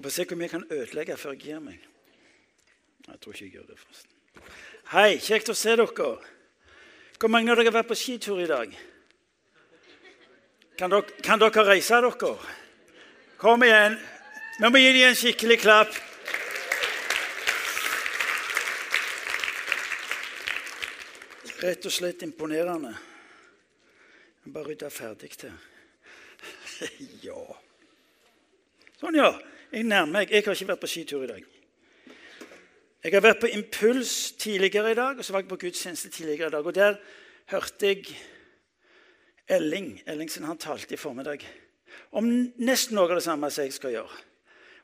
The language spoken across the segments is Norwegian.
Jeg får se hvor mye jeg kan ødelegge før jeg gir meg. Jeg tror ikke jeg gjør det. forresten. Hei, kjekt å se dere. Hvor mange av dere har vært på skitur i dag? Kan dere, kan dere reise dere? Kom igjen. Vi må gi dem en skikkelig klapp. Rett og slett imponerende. Bare rydde ferdig til. ja. Sånn, ja. Jeg nærmer meg. Jeg har ikke vært på skitur i dag. Jeg har vært på Impuls tidligere i dag, og så var jeg på gudstjeneste tidligere i dag. Og der hørte jeg Elling Ellingsen han talte i formiddag om nesten noe av det samme som jeg skal gjøre.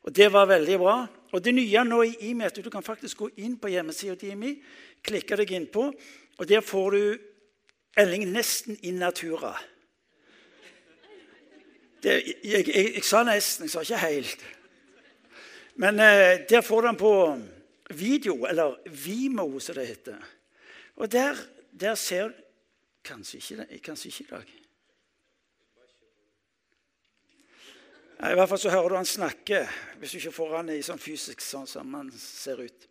Og Det var veldig bra. Og Det nye nå i IMI er at du kan faktisk gå inn på hjemmesida til IMI, klikke deg innpå, og der får du Elling nesten in natura. Det, jeg, jeg, jeg, sa nesten, jeg sa ikke helt. Men eh, der får du den på video, eller Vimo, som det heter. Og der, der ser du Kanskje ikke, kanskje ikke i dag. I hvert fall så hører du han snakke, hvis du ikke får han i sånn fysisk sånn som han ser ut.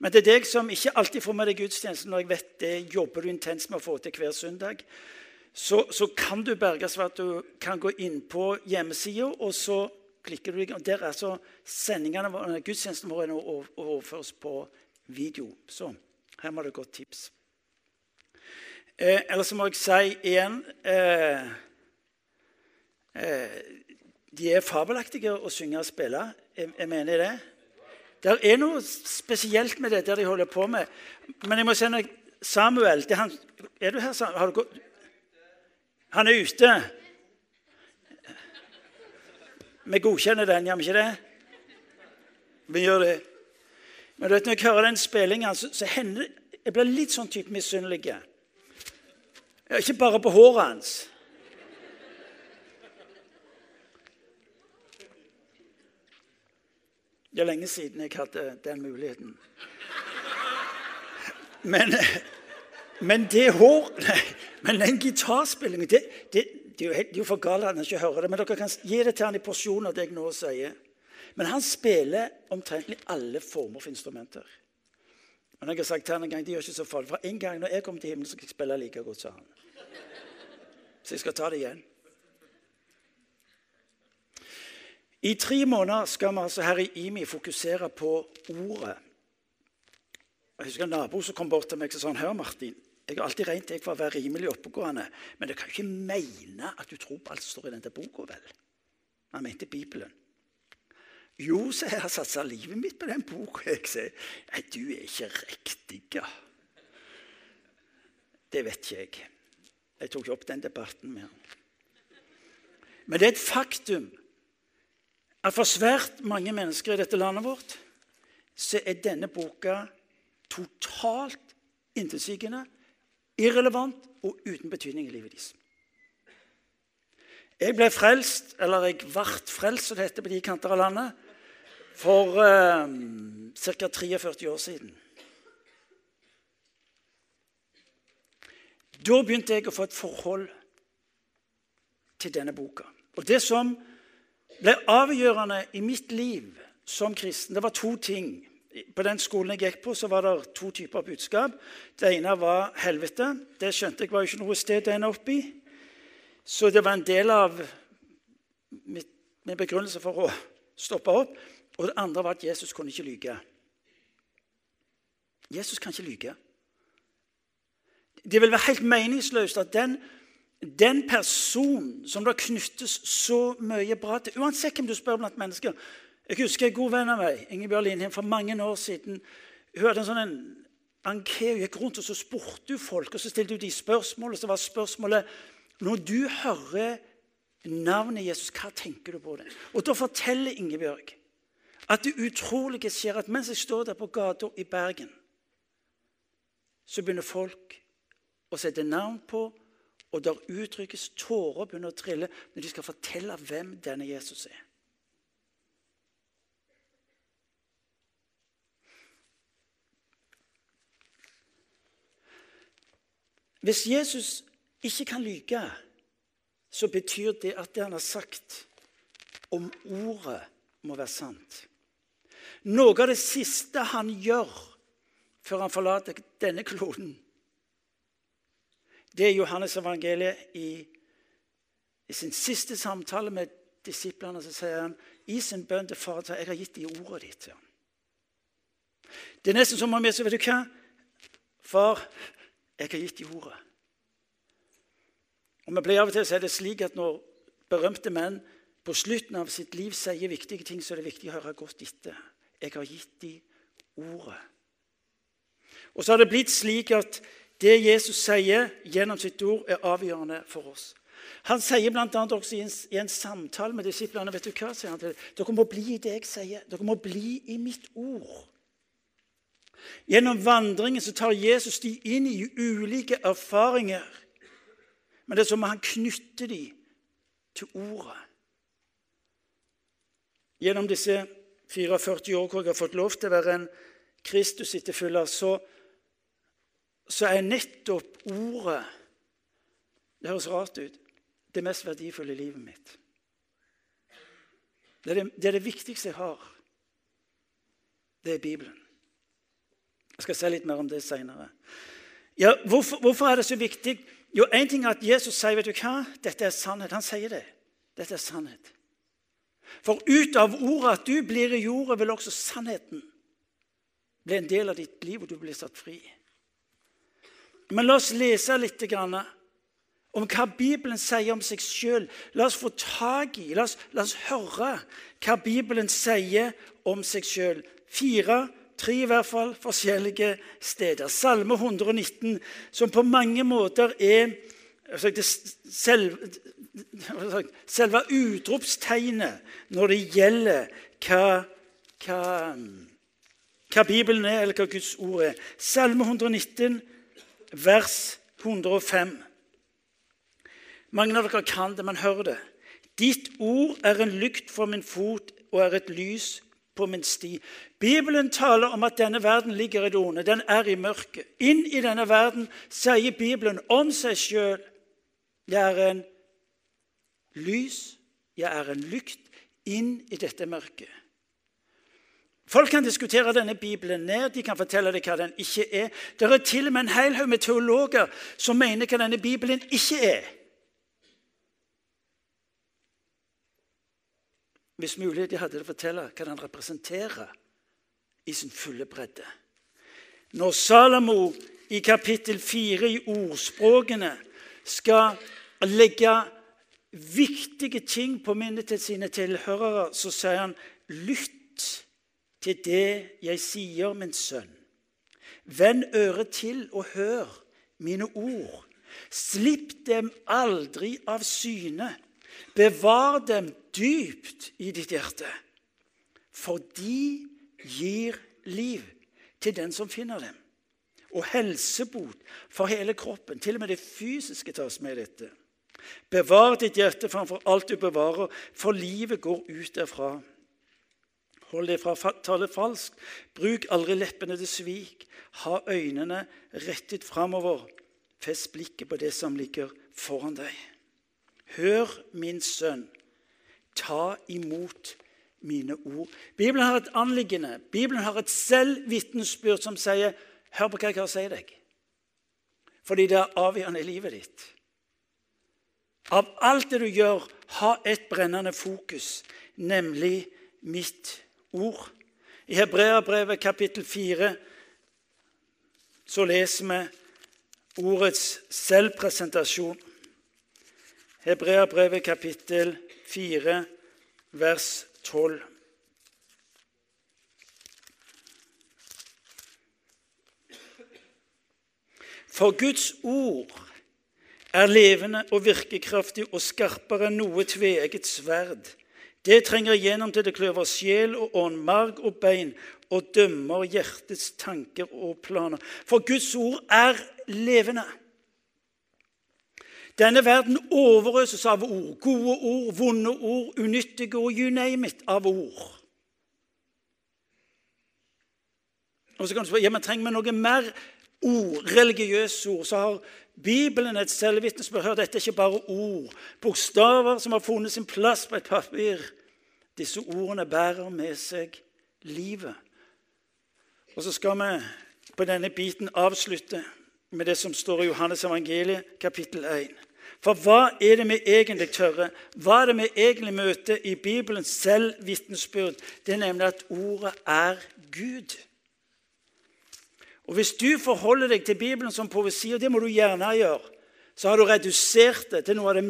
Men det er deg som ikke alltid får med deg gudstjenesten, når jeg vet det jobber du intenst med å få til hver søndag, så, så kan du berges ved at du kan gå inn på hjemmesida, og så klikker du og Der er så sendingene våre, gudstjenesten vår overføres på video. Så her må det et godt tips. Eh, eller så må jeg si igjen eh, eh, De er fabelaktige å synge og spille. Jeg, jeg mener det. Det er noe spesielt med det der de holder på med. Men jeg må si. Samuel han, Er du her, Samuel? Du han er ute. Vi godkjenner den, gjør vi ikke det? Vi gjør det. Men du vet, når jeg hører den spillingen, så, så hender jeg blir litt sånn type misunnelig. Ikke bare på håret hans. Det er lenge siden jeg hadde den muligheten. Men, men det hår nei, Men den gitarspillingen det, det, det, er jo, for galt at han ikke hører det. Men dere kan gi det til han i porsjoner, det jeg nå sier. Men han spiller omtrentlig alle former for instrumenter. Men jeg har sagt til han en gang, det gjør ikke så farlig, for en gang når jeg kommer til himmelen, så skal jeg spille like godt som han. Så jeg skal ta det igjen. I tre måneder skal vi altså her i IMI fokusere på ordet. Jeg husker en nabo som kom bort til meg og sa Hør, Martin. Jeg har alltid regnet jeg for å være rimelig oppegående, men du kan ikke mene at du tror på alt som står i denne boka, vel? Han mente Bibelen. Jo, så jeg har satsa livet mitt på den boka. Jeg sier nei, du er ikke riktig. Ja. Det vet ikke jeg. Jeg tok ikke opp den debatten med ham. Men det er et faktum at for svært mange mennesker i dette landet vårt så er denne boka totalt intetsigende, irrelevant og uten betydning i livet deres. Jeg ble frelst, eller jeg ble frelst, som det heter på de kanter av landet, for eh, ca. 43 år siden. Da begynte jeg å få et forhold til denne boka. Og Det som ble avgjørende i mitt liv som kristen, det var to ting. På den skolen jeg gikk på, så var det to typer budskap. Det ene var helvete. Det skjønte jeg var ikke noe sted å ende opp i. Så det var en del av min begrunnelse for å stoppe opp. Og det andre var at Jesus kunne ikke lyge. Jesus kan ikke lyge. Det vil være helt meningsløst at den, den personen som det knyttes så mye bra til Uansett hvem du spør blant mennesker Jeg husker en god venn av meg Ingebjørg Lindheim, for mange år siden. Hun hadde en sånn en anket, gikk rundt og så spurte hun folk, og så stilte hun de spørsmål. Og så var spørsmålet Når du hører navnet Jesus, hva tenker du på det? Og da forteller Ingebjørg at det utrolige skjer at mens jeg står der på gata i Bergen, så begynner folk å sette navn på, og der uttrykkes tårer begynner å trille når de skal fortelle hvem denne Jesus er. Hvis Jesus ikke kan lyge, så betyr det at det han har sagt om ordet må være sant. Noe av det siste han gjør før han forlater denne kloden, det er Johannes evangeliet i, i sin siste samtale med disiplene. Så sier han i sin bønn til far jeg har gitt dem ordet ditt. Det er nesten som om jeg sier, vet du hva? Far, jeg har gitt i ordet. Og Vi pleier av og til å si det slik at når berømte menn på slutten av sitt liv sier viktige ting, så er det viktig å høre godt etter. Jeg har gitt de ordet. Og så har det blitt slik at det Jesus sier gjennom sitt ord, er avgjørende for oss. Han sier bl.a. også i en, i en, samtale med disiplene vet du hva, sier han til Dere må bli i det jeg sier. Dere må bli i mitt ord. Gjennom vandringen så tar Jesus de inn i ulike erfaringer. Men det er som om han knytter dem til ordet. Gjennom disse 44 år hvor jeg har fått lov til å være en Kristus-etterfølger, så, så er nettopp ordet Det høres rart ut det mest verdifulle i livet mitt. Det er det, det er det, viktigste jeg har. Det er Bibelen. Jeg skal si litt mer om det seinere. Ja, hvorfor, hvorfor, er det så viktig? Jo, Én ting er at Jesus sier vet du hva? Dette er sannhet. Han sier det. Dette er sannhet. For ut av ordet at du blir i jorda, vil også sannheten bli en del av ditt liv, og du blir satt fri. Men la oss lese litt om hva Bibelen sier om seg sjøl. La oss få tak i, la oss, la oss høre hva Bibelen sier om seg sjøl. Fire, tre i hvert fall, forskjellige steder. Salme 119, som på mange måter er selve, selve utropstegnet når det gjelder hva, hva, hva Bibelen er, eller hva Guds ord er. Salme 119, vers 105. Mange av dere kan det, men hør det. Ditt ord er en lykt for min fot og er et lys på min sti. Bibelen taler om at denne verden ligger i det onde. Den er i mørket. Inn i denne verden sier Bibelen om seg sjøl Jeg er en lys, jeg er en lykt inn i dette mørket. Folk kan diskutere denne Bibelen ned, de kan fortelle deg hva den ikke er. Det er til og med en hel haug med teologer som mener hva denne Bibelen ikke er. Hvis mulig de hadde det fortelle hva den representerer i sin fulle bredde. Når Salomo i kapittel 4 i ordspråkene skal legge viktige ting på minnet til sine tilhørere, så sier han lytt til det jeg sier, min sønn. Vend øret til og hør mine ord. Slipp dem aldri av syne. Bevar dem dypt i ditt hjerte, for de gir liv til den som finner dem, og helsebot for hele kroppen. Til og med det fysiske tas med i dette. Bevar ditt hjerte framfor alt du bevarer, for livet går ut derfra. Hold deg fra å tale falskt. Bruk aldri leppene til svik. Ha øynene rettet framover. Fest blikket på det som ligger foran deg. Hør, min sønn, ta imot mine ord. Bibelen har et anliggende. Bibelen har et selvvitnesbyrd som sier, 'Hør på hva jeg har å si deg.' Fordi det er avgjørende i livet ditt. Av alt det du gjør, ha et brennende fokus, nemlig mitt ord. I Hebreabrevet kapittel 4 så leser vi ordets selvpresentasjon. Hebreabrevet kapittel 4, vers 12. For Guds ord er levende og virkekraftig og skarpere enn noe tveegget sverd. Det trenger igjennom til det kløver sjel og ånd, marg og bein, og dømmer hjertets tanker og planer. For Guds ord er levende. Denne verden overøses av ord. Gode ord, vonde ord, unyttige ord, you name it, av ord. Og så kan du spørre ja, men trenger vi noe mer ord, religiøse ord. Så har Bibelen et selvvitnesbyrd. Dette er ikke bare ord, bokstaver som har funnet sin plass på et papir. Disse ordene bærer med seg livet. Og så skal vi på denne biten avslutte med det som står i Johannes evangeliet, kapittel 1. For hva er det vi egentlig tørre? Hva er det vi egentlig møter i Bibelens selvvitnesbyrd? Det er nemlig at ordet er Gud. Og Hvis du forholder deg til Bibelen som poesi, og det må du gjerne gjøre, så har du redusert det til noe av det,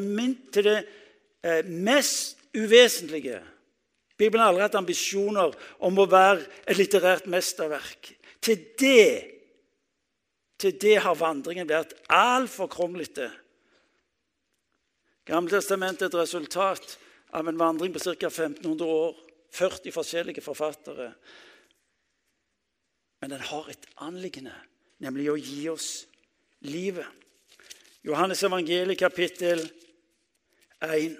til det eh, mest uvesentlige. Bibelen har aldri hatt ambisjoner om å være et litterært mesterverk. Til det, til det har vandringen vært altfor kronglete. Gamletestamentet er et resultat av en vandring på ca. 1500 år. 40 forskjellige forfattere. Men den har et anliggende, nemlig å gi oss livet. Johannes evangeliet kapittel 1.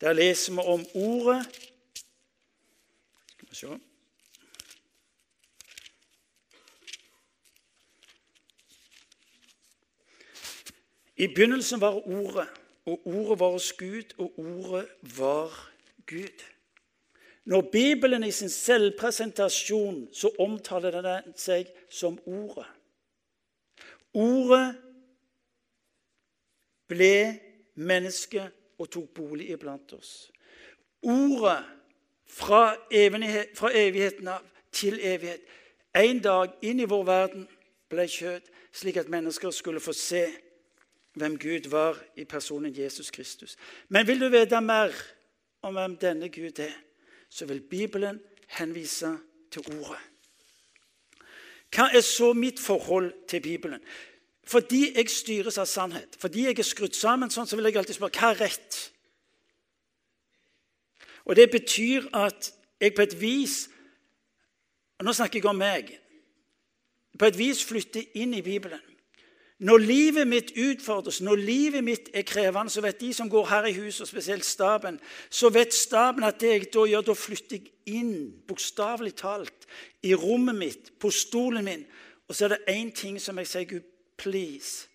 Der leser vi om ordet. Skal vi se I begynnelsen var Ordet, og Ordet var hos Gud, og Ordet var Gud. Når Bibelen i sin selvpresentasjon så omtaler den seg som Ordet. Ordet ble menneske og tok bolig iblant oss. Ordet fra, evighet, fra evigheten av til evighet. En dag inn i vår verden ble kjøtt, slik at mennesker skulle få se hvem Gud var i personen Jesus Kristus. Men vil du vite mer om hvem denne Gud er, så vil Bibelen henvise til Ordet. Hva er så mitt forhold til Bibelen? Fordi jeg styres av sannhet, fordi jeg er skrudd sammen sånn, så vil jeg alltid spørre hva er rett? Og Det betyr at jeg på et vis og Nå snakker jeg om meg. På et vis flytter inn i Bibelen. Når livet mitt utfordres, når livet mitt er krevende, så vet de som går her i huset, og spesielt staben, så vet staben at det jeg da gjør, da flytter jeg inn, bokstavelig talt, i rommet mitt, på stolen min. Og så er det én ting som jeg sier, Gud, please,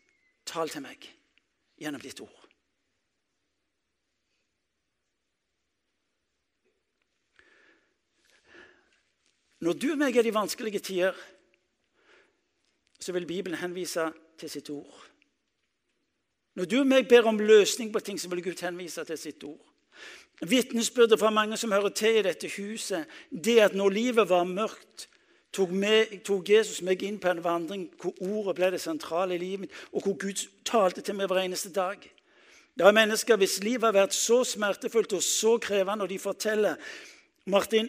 tal til meg gjennom ditt ord. Når du og meg er i vanskelige tider, så vil Bibelen henvise til sitt ord. Når du og meg ber om løsning på ting, så vil Gud henvise til sitt ord. Vitnesbyrdet fra mange som hører til i dette huset, det at når livet var mørkt, tok, meg, tok, Jesus meg inn på en vandring hvor ordet ble det sentrale i livet mitt, og hvor Gud talte til meg hver eneste dag. Det er mennesker hvis liv har vært så smertefullt og så krevende, og de forteller Martin,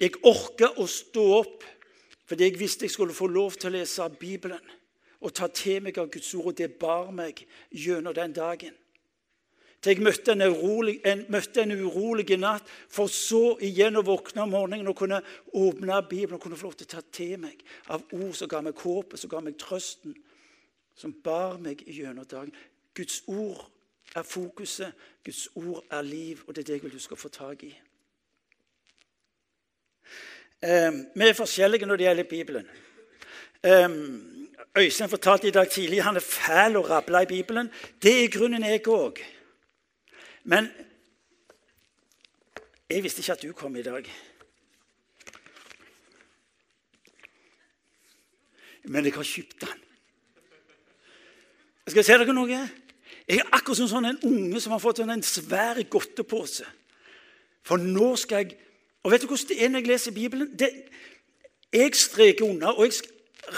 jeg orker å stå opp fordi jeg visste jeg skulle få lov til å lese Bibelen og ta til meg av Guds ord, og det bar meg gjennom den dagen. Til jeg møtte en, urolig, en, møtte en urolig natt, for så igjen å våkne om morgenen og kunne åpne Bibelen og kunne få lov til å ta til meg av ord som ga meg håpet, som ga meg trøsten, som bar meg gjennom dagen. Guds ord er fokuset, Guds ord er liv, og det er det jeg vil du skal få tak i. Um, vi er forskjellige når det gjelder Bibelen. Um, Øystein fortalte i dag tidlig han er fæl å rabla i Bibelen. Det er grunnen jeg òg. Men jeg visste ikke at du kom i dag. Men jeg har kjøpt den. Skal jeg si dere noe? Jeg er akkurat som sånn en unge som har fått en svær godtepose. For nå skal jeg Og vet du hvordan det er når jeg leser Bibelen? Det, jeg streker unna, og jeg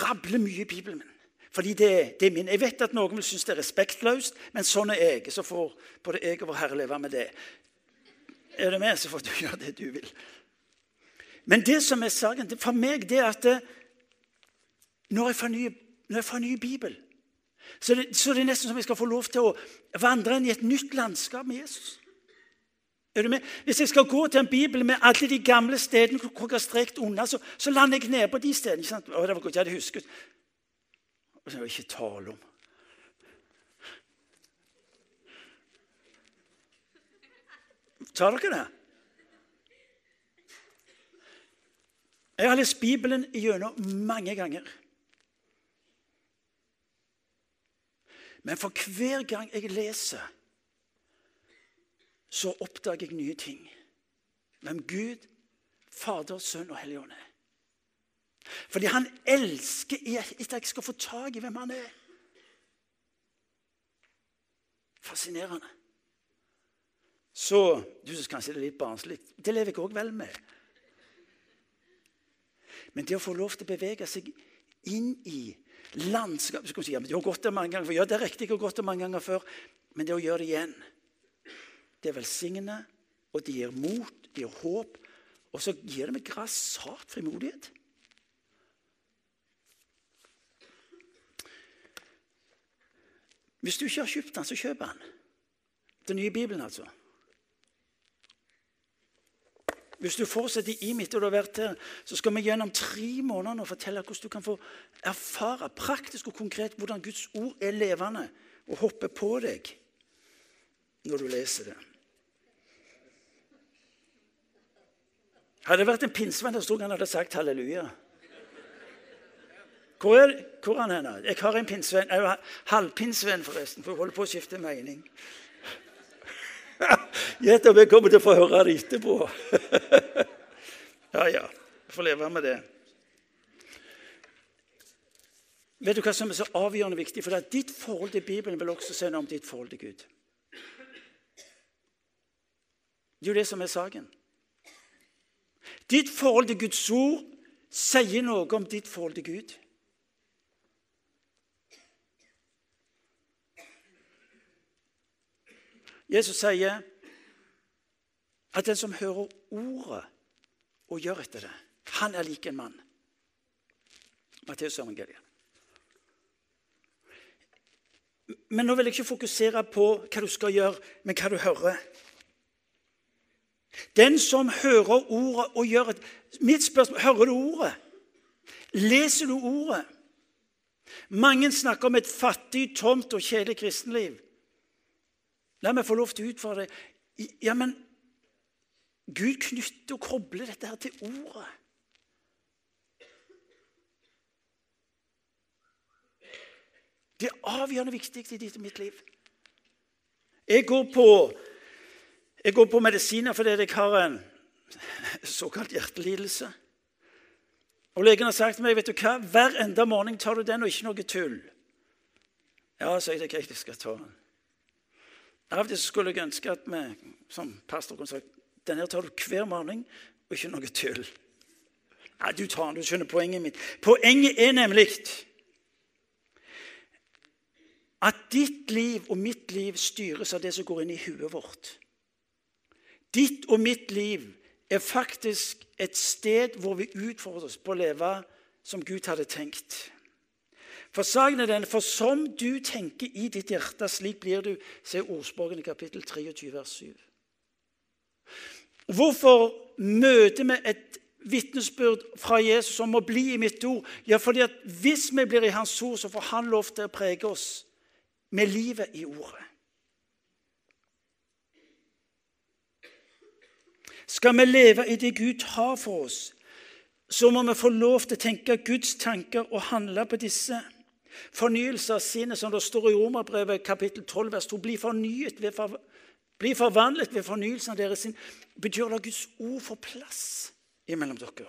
rabler mye i Bibelen. min. Fordi det, det, er min. Jeg vet at noen vil synes det er respektløst, men sånn er jeg. Så får både jeg og vår Herre leve med det. Er du med, så får du gjøre det du vil. Men det som er saken for meg, det er at det, når jeg fornyer, når jeg fornyer Bibelen, så det, så det er nesten som jeg skal få lov til å vandre inn i et nytt landskap med Jesus. Er du med? Hvis jeg skal gå til en bibel med alle de gamle stedene hvor jeg har strekt unna, så, så lander jeg ned på de stedene. Ikke sant? Å, det var godt jeg hadde husket. Og det er ikke tale om. Tar dere det? Jeg har lest Bibelen gjennom mange ganger. Men for hver gang jeg leser, så oppdager jeg nye ting. hvem Gud, Fader, Sønn og Helligånd er. Fordi han elsker etter jeg skal få tak i hvem han er. Fascinerende. Så Du syns kanskje det er litt barnslig. Det lever jeg òg vel med. Men det å få lov til å bevege seg inn i landskap si, du har gått der mange ganger før. Ja, det er riktig, jeg har gått der mange ganger før. Men det å gjøre det igjen, det er velsignende, og det gir mot, det gir håp. Og så gir det meg grassat frimodighet. Hvis du ikke har kjøpt den, så kjøp den. Den nye Bibelen, altså. Hvis du fortsetter i mitt og du har vært her, så skal vi gjennom tre måneder nå fortelle hvordan du kan få erfare praktisk og konkret hvordan Guds ord er levende og hoppe på deg når du leser det. Hadde det vært en pinsevenn der sto han hadde sagt halleluja. Hvor er, hvor er han henne? Jeg har en pinsevenn, halvpinsevenn forresten, for jeg holder på å skifte mening. Gjett om jeg kommer til å få høre det etterpå. ja, ja. Jeg får leve med det. Vet du hva som er så avgjørende viktig? For Ditt forhold til Bibelen vil også si noe om ditt forhold til Gud. Det er jo det som er saken. Ditt forhold til Guds ord sier noe om ditt forhold til Gud. Jesus sier at den som hører ordet og gjør etter det, han er lik en mann. Matteus evangeliet. Men nå vil jeg ikke fokusere på hva du skal gjøre, men hva du hører. Den som hører ordet og gjør et Mitt spørsmål hører du ordet? Leser du ordet? Mange snakker om et fattig, tomt og kjedelig kristenliv. La meg få lov til å utfordre deg. Ja, men Gud knytter og kobler dette her til ordet. Det er avgjørende viktig i ditt og mitt liv. Jeg går på, jeg går på medisiner fordi jeg har en såkalt hjertelidelse. Og Legen har sagt til meg vet du hva, hver enda morgen tar du den, og ikke noe tull. Ja, så er det greit, jeg skal ta den. Av og til skulle jeg ønske at vi som pastor kunne sagt denne tar du hver morgen, og ikke noe tull. Nei, du tar den, du skjønner poenget mitt. Poenget er nemlig at ditt liv og mitt liv styres av det som går inn i huet vårt. Ditt og mitt liv er faktisk et sted hvor vi utfordres på å leve som Gud hadde tenkt. For saken er den, for som du tenker i ditt hjerte, slik blir du. sier i kapittel 23, vers 7. Hvorfor møter vi et vitnesbyrd fra Jesus om å bli i mitt ord? Ja, fordi at Hvis vi blir i Hans ord, så får Han lov til å prege oss med livet i ordet. Skal vi leve i det Gud har for oss, så må vi få lov til å tenke Guds tanker og handle på disse. Fornyelse av sinnet, som det står i Romerbrevet kapittel 12, vers 2. Bli fornyet ved for, bli forvandlet ved fornyelsen av deres sinn. Betyr det at Guds ord får plass imellom dere.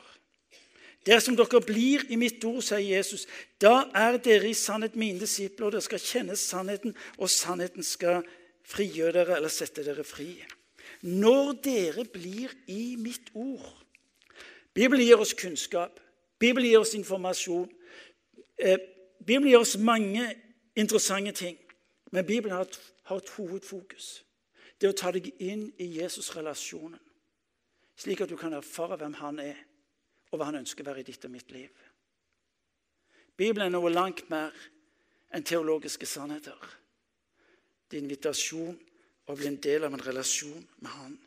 Dersom dere blir i mitt ord, sier Jesus, da er dere i sannhet mine disipler, og dere skal kjenne sannheten, og sannheten skal frigjøre dere eller sette dere fri. Når dere blir i mitt ord Bibelen gir oss kunnskap. Bibelen gir oss informasjon. Eh, Bibelen gir oss mange interessante ting, men Bibelen har et, har et hovedfokus. Det er å ta deg inn i Jesus-relasjonen, slik at du kan erfare hvem han er, og hva han ønsker å være i ditt og mitt liv. Bibelen er noe langt mer enn teologiske sannheter. Det er invitasjon å bli en del av en relasjon med Han.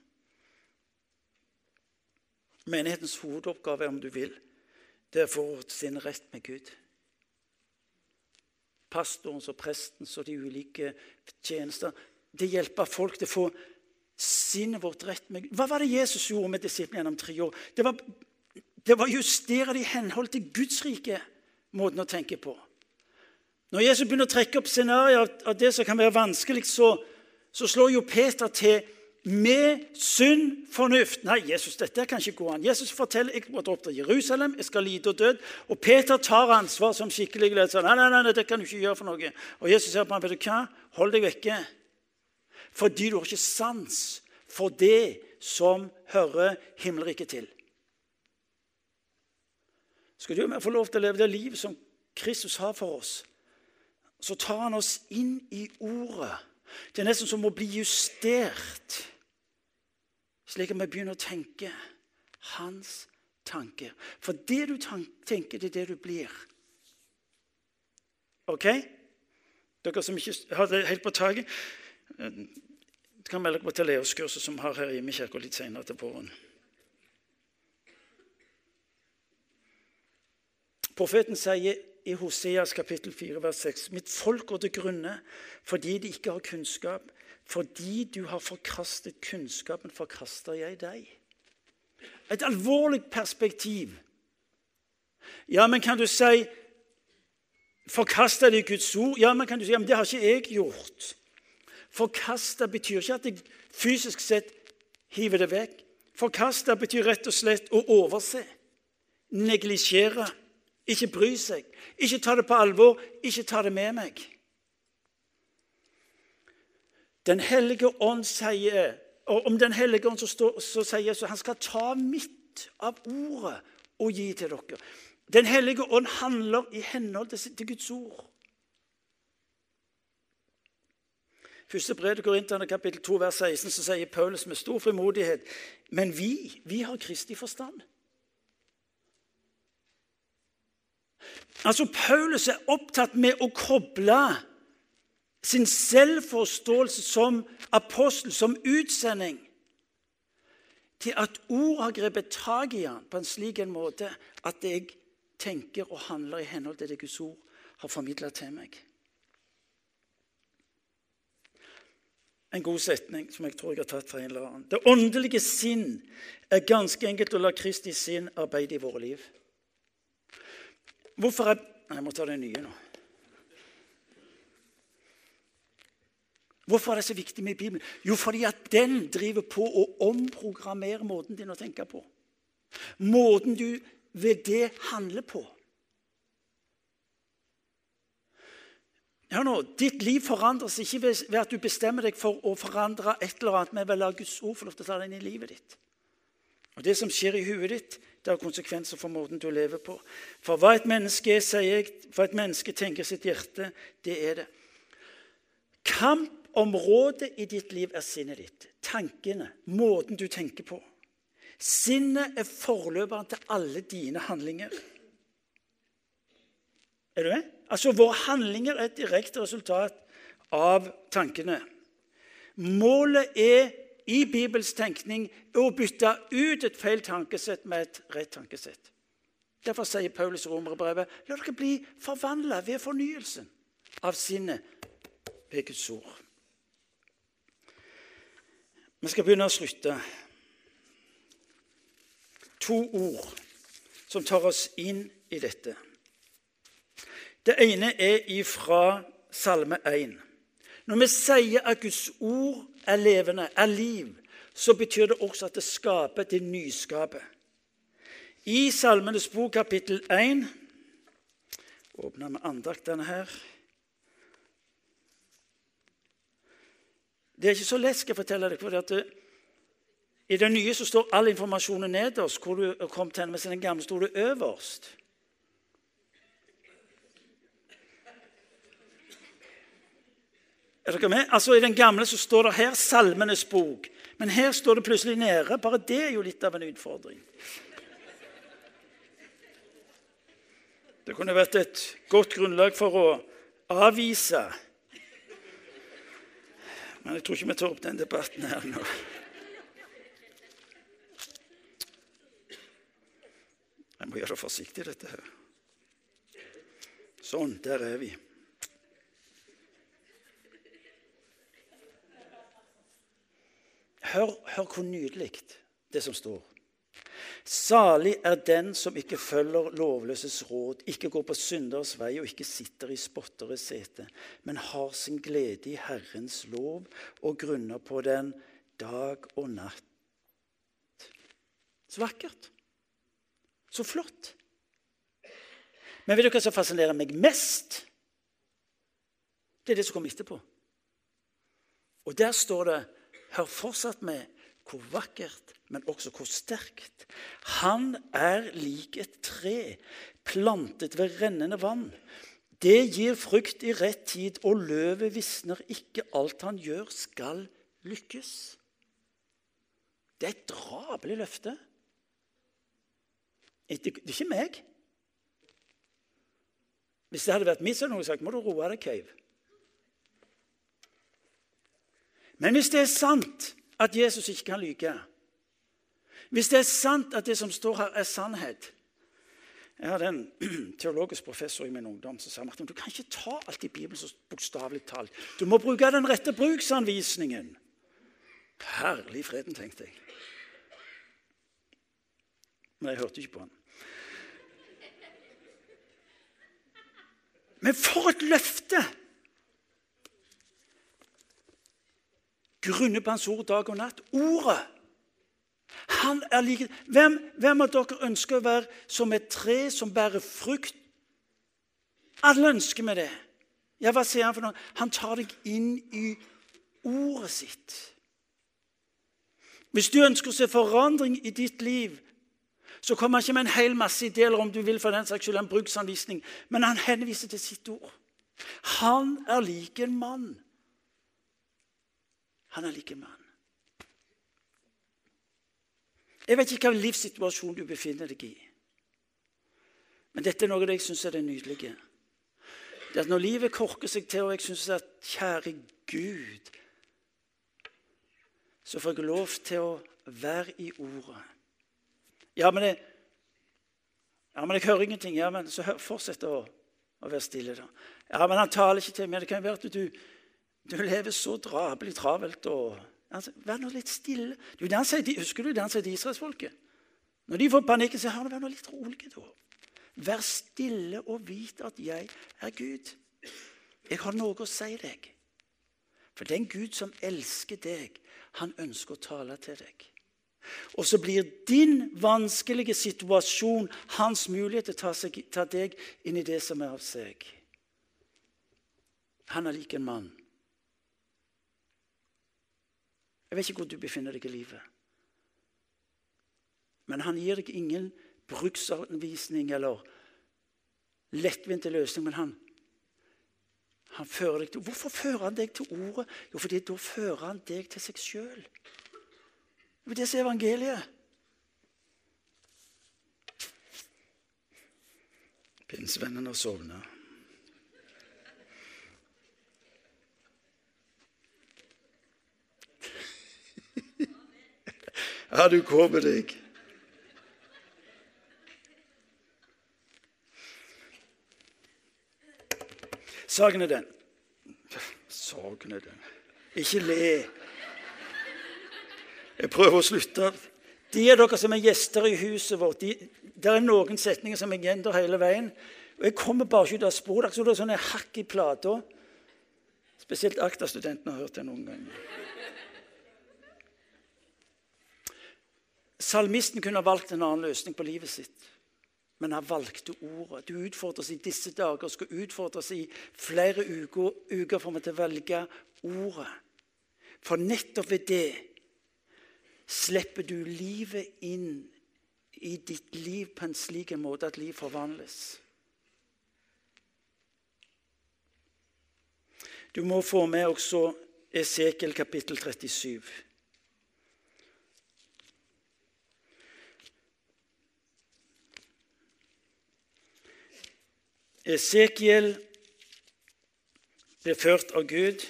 Menighetens hovedoppgave, om du vil, det er å få sin rett med Gud pastorens og prestens og de ulike tjenester. Det hjelper folk til å få sinnet vårt rett med Gud. Hva var det Jesus gjorde med disiplene gjennom tre år? Det var, det var justere det i henhold til Guds rike, måten å tenke på. Når Jesus begynner å trekke opp scenarioer av det som kan være vanskelig, så, så slår jo Peter til med sunn fornuft. Nei, Jesus, dette kan ikke gå an. Jesus forteller jeg må dra til Jerusalem, jeg skal lide og dø. Og Peter tar ansvar som skikkelig leder. Nei, nei, nei, det kan du ikke gjøre for noe. Og Jesus sier på ham, vet du hva? Hold deg vekke. Fordi du har ikke sans for det som hører himmelriket til. Skal du og jeg få lov til å leve det livet som Kristus har for oss, så tar han oss inn i ordet. Det er nesten som å bli justert, slik at vi begynner å tenke hans tanker. For det du tenker, det er det du blir. OK? Dere som ikke har det helt på taket, eh, kan melde dere på Teleos-kurset som har her hjemme i kirka litt senere til våren. Profeten sier i Hoseas kapittel 4, vers 6.: Mitt folk går til grunne fordi de ikke har kunnskap. Fordi du har forkastet kunnskapen, forkaster jeg deg. Et alvorlig perspektiv. Ja, men kan du si Forkaster de Guds ord? Ja, men kan du si, ja, men det har ikke jeg gjort. Forkaste betyr ikke at jeg fysisk sett hiver det vekk. Forkaste betyr rett og slett å overse, neglisjere, ikke bry seg, ikke ta det på alvor, ikke ta det med meg. Den hellige ånd sier, og Om Den hellige ånd så, står, så sier Jesus han skal ta mitt av ordet og gi til dere. Den hellige ånd handler i henhold til Guds ord. Første brev til kapittel 2, vers 16, så sier Paulus med stor frimodighet Men vi, vi har Kristi forstand. Altså, Paulus er opptatt med å koble sin selvforståelse som apostel, som utsending, til at ord har grepet tak i han på en slik en måte at jeg tenker og handler i henhold til det Guds ord har formidla til meg. En god setning som jeg tror jeg har tatt fra en eller annen. Det åndelige sinn er ganske enkelt å la Kristi sinn arbeide i våre liv. Hvorfor er jeg må ta det nye nå. Hvorfor er det så viktig med Bibelen? Jo, fordi at den driver på å omprogrammere måten din å tenke på. Måten du ved det handler på. Hør nå, Ditt liv forandres ikke ved at du bestemmer deg for å forandre et eller annet, men ved å la Guds ord få lov til å ta det inn i livet ditt. Og Det som skjer i huet ditt, det har konsekvenser for måten du lever på. For hva et menneske er, sier jeg, hva et menneske tenker sitt hjerte, det er det. Kampområdet i ditt liv er sinnet ditt. Tankene, måten du tenker på. Sinnet er forløperen til alle dine handlinger. Er du med? Altså, Våre handlinger er et direkte resultat av tankene. Målet er i Bibels tenkning å bytte ut et feil tankesett med et rett tankesett. Derfor sier Paulus i romerbrevet la dere bli forvandla ved fornyelsen av sinnet ved Guds ord. Vi skal begynne å slutte to ord som tar oss inn i dette. Det ene er ifra Salme 1. Når vi sier at Guds ord er levende, er liv, så betyr det også at det skaper, det nyskapet. I Salmenes bok, kapittel 1 Åpner med andaktene her. Det er ikke så lett, skal jeg fortelle deg. for det i det nye så står all informasjonen nederst, hvor du kom til i den gamle sto det øverst. Er dere med? Altså I den gamle så står det her 'Salmenes bok'. Men her står det plutselig nede. Bare det er jo litt av en utfordring. Det kunne vært et godt grunnlag for å avvise Men jeg tror ikke vi tar opp den debatten her nå. Jeg må gjøre det forsiktig, dette her. Sånn, der er vi. Hør, hør hvor nydelig det som står. Salig er den som ikke følger lovløses råd, ikke går på synders vei og ikke sitter i spotteres sete, men har sin glede i Herrens lov og grunner på den dag og natt. Så vakkert. Så flott. Men vet dere hva som fascinerer meg mest? Det er det som kommer etterpå. Og der står det Hør fortsatt med hvor vakkert, men også hvor sterkt. Han er lik et tre plantet ved rennende vann. Det gir frukt i rett tid, og løvet visner ikke. Alt han gjør, skal lykkes. Det er et drabelig løfte. Det er ikke meg. Hvis det hadde vært mitt, så hadde noen sagt må du roe deg, Cave. Men hvis det er sant at Jesus ikke kan lyge, hvis det er sant at det som står her, er sannhet Jeg hadde en teologisk professor i min ungdom som sa Martin, du kan ikke ta alt i Bibelen så bokstavelig talt. Du må bruke den rette bruksanvisningen. Herlig freden, tenkte jeg. Men jeg hørte ikke på han. Men for et løfte! Grunnet på hans ord dag og natt. Ordet. Han er like hvem, hvem, av dere ønsker å være som et tre som bærer frukt? Alle ønsker vi det. Ja, hva sier han for noe? Han tar deg inn i ordet sitt. Hvis du ønsker å se forandring i ditt liv, så kommer han ikke med en hel masse ideer om du vil for den saks skyld en bruksanvisning, men han henviser til sitt ord. Han er lik en mann han er like mann. Jeg vet ikke hvilken livssituasjon du befinner deg i. Men dette er noe jeg syns er det nydelige. Det at Når livet korker seg til, og jeg syns at kjære Gud Så får jeg lov til å være i Ordet. Ja, men jeg, ja, men jeg hører ingenting. Ja, men Så fortsett å, å være stille, da. Ja, men han taler ikke til meg. Det kan være at du du lever så drabelig travelt. og altså, Vær nå litt stille. Du, sier, husker du det han sier til israelsfolket? Når de får panikken, sier han vær nå litt rolig. da. Vær stille og vit at jeg er Gud. Jeg har noe å si deg. For den Gud som elsker deg, han ønsker å tale til deg. Og så blir din vanskelige situasjon hans mulighet til å ta, seg, ta deg inn i det som er av seg. Han er lik en mann Jeg vet ikke hvor du befinner deg i livet. Men han gir deg ingen bruksanvisning eller lettvinte løsning. Men han, han fører deg til Hvorfor fører han deg til ordet? Jo, fordi da fører han deg til seg sjøl. Det er det som er evangeliet. Pinsevennen har sovna. Ja, du kommer deg. Saken er den Saken er den Ikke le. Jeg prøver å slutte. De av dere som er gjester i huset vårt, de, det er noen setninger som jeg gjentar hele veien. Og Jeg kommer bare ikke ut av sporet. Det er sånne hakk i plata. Spesielt Akta-studentene har hørt det noen ganger. Salmisten kunne ha valgt en annen løsning på livet sitt, men han valgte ordet. Du utfordres i disse dager, og skal utfordres i flere uker, for meg til å velge ordet. For nettopp ved det slipper du livet inn i ditt liv på en slik måte at liv forvandles. Du må få med også Esekiel kapittel 37. Esekiel ble ført av Gud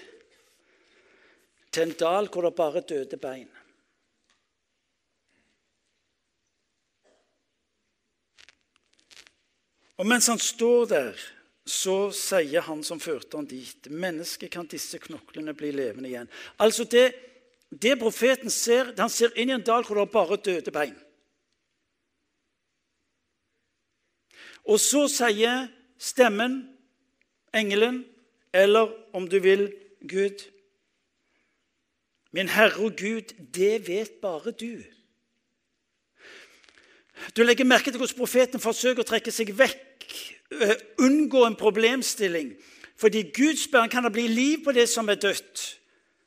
til en dal hvor det bare døde bein. Og mens han står der, så sier han som førte han dit, mennesket kan disse knoklene bli levende igjen. Altså det, det profeten ser, Han ser inn i en dal hvor det bare døde bein. Og så sier stemmen, engelen, eller om du vil Gud. Min Herre og Gud, det vet bare du. Du legger merke til hvordan profeten forsøker å trekke seg vekk, eh, unngå en problemstilling. Fordi Gud spør kan det bli liv på det som er dødt.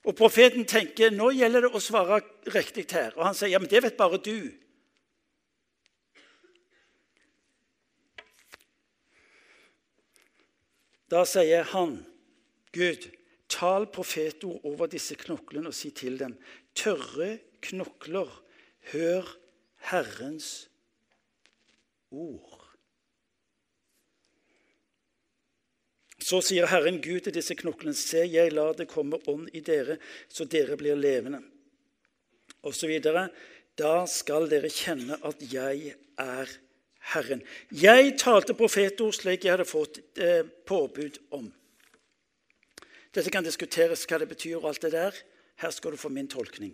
Og profeten tenker nå gjelder det å svare riktig her. Og han sier ja, men det vet bare du. Da sier han, Gud, tal profetord over disse knoklene og si til dem, tørre knokler, hør Herrens ord. Så sier Herren Gud til disse knoklene, se, jeg lar det komme ånd i dere, så dere blir levende. Og så videre. Da skal dere kjenne at jeg er Herren. Jeg talte profetord slik jeg hadde fått eh, påbud om. Dette kan diskuteres hva det betyr, og alt det der. Her skal du få min tolkning.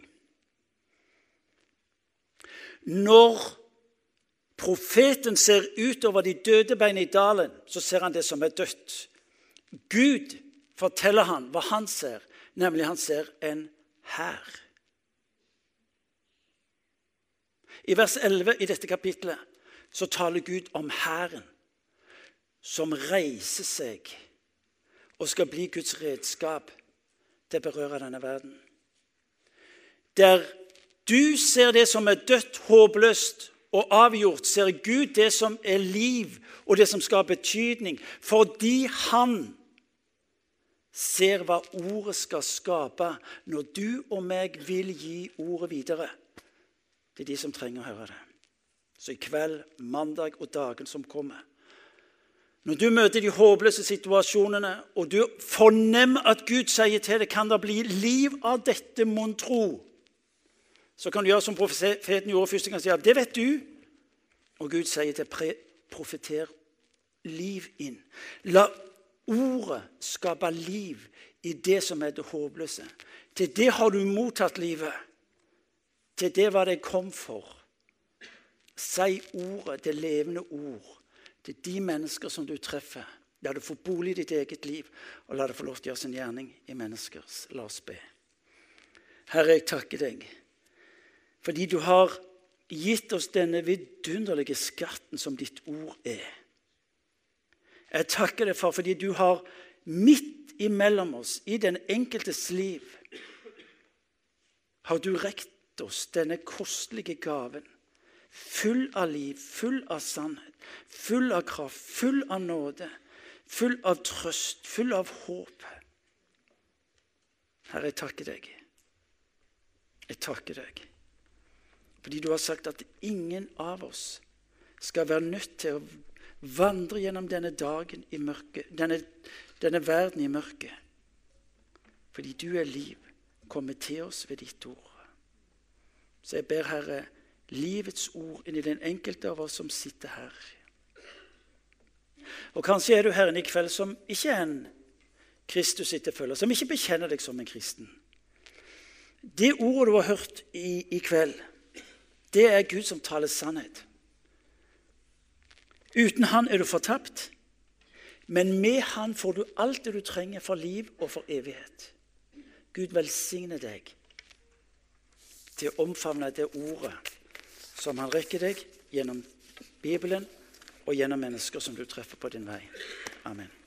Når profeten ser utover de døde beina i dalen, så ser han det som er dødt. Gud forteller han hva han ser, nemlig han ser en hær. I vers 11 i dette kapitlet så taler Gud om hæren som reiser seg og skal bli Guds redskap til å berøre denne verden. Der du ser det som er dødt, håpløst og avgjort, ser Gud det som er liv, og det som skal ha betydning, fordi han ser hva ordet skal skape når du og meg vil gi ordet videre til de som trenger å høre det. Så i kveld, mandag og dagen som kommer Når du møter de håpløse situasjonene, og du fornemmer at Gud sier til deg kan det bli liv av dette, mon tro, så kan du gjøre som profeten gjorde første gang. Det vet du. Og Gud sier til profeter liv inn. La Ordet skape liv i det som er det håpløse. Til det har du mottatt livet. Til det var det jeg kom for. Si ordet, det levende ord, til de mennesker som du treffer. La det få bolig i ditt eget liv, og la det få lov til å gjøre sin gjerning i menneskers. La oss be. Herre, jeg takker deg fordi du har gitt oss denne vidunderlige skatten som ditt ord er. Jeg takker deg, far, fordi du har midt imellom oss, i den enkeltes liv, har du rekt oss denne kostelige gaven. Full av liv, full av sannhet, full av kraft, full av nåde, full av trøst, full av håp. Herre, jeg takker deg. Jeg takker deg. Fordi du har sagt at ingen av oss skal være nødt til å vandre gjennom denne dagen i mørket, denne, denne verden i mørket. Fordi du er liv. kommer til oss ved ditt ord. Så jeg ber, Herre, livets ord inn i den enkelte av oss som sitter her. Og Kanskje er du her i kveld som ikke er en Kristus-etterfølger, som ikke bekjenner deg som en kristen. Det ordet du har hørt i, i kveld, det er Gud som taler sannhet. Uten han er du fortapt. Men med han får du alt det du trenger for liv og for evighet. Gud velsigne deg til å omfavne det ordet som han rekker deg gjennom Bibelen og gjennom mennesker som du treffer på din vei. Amen.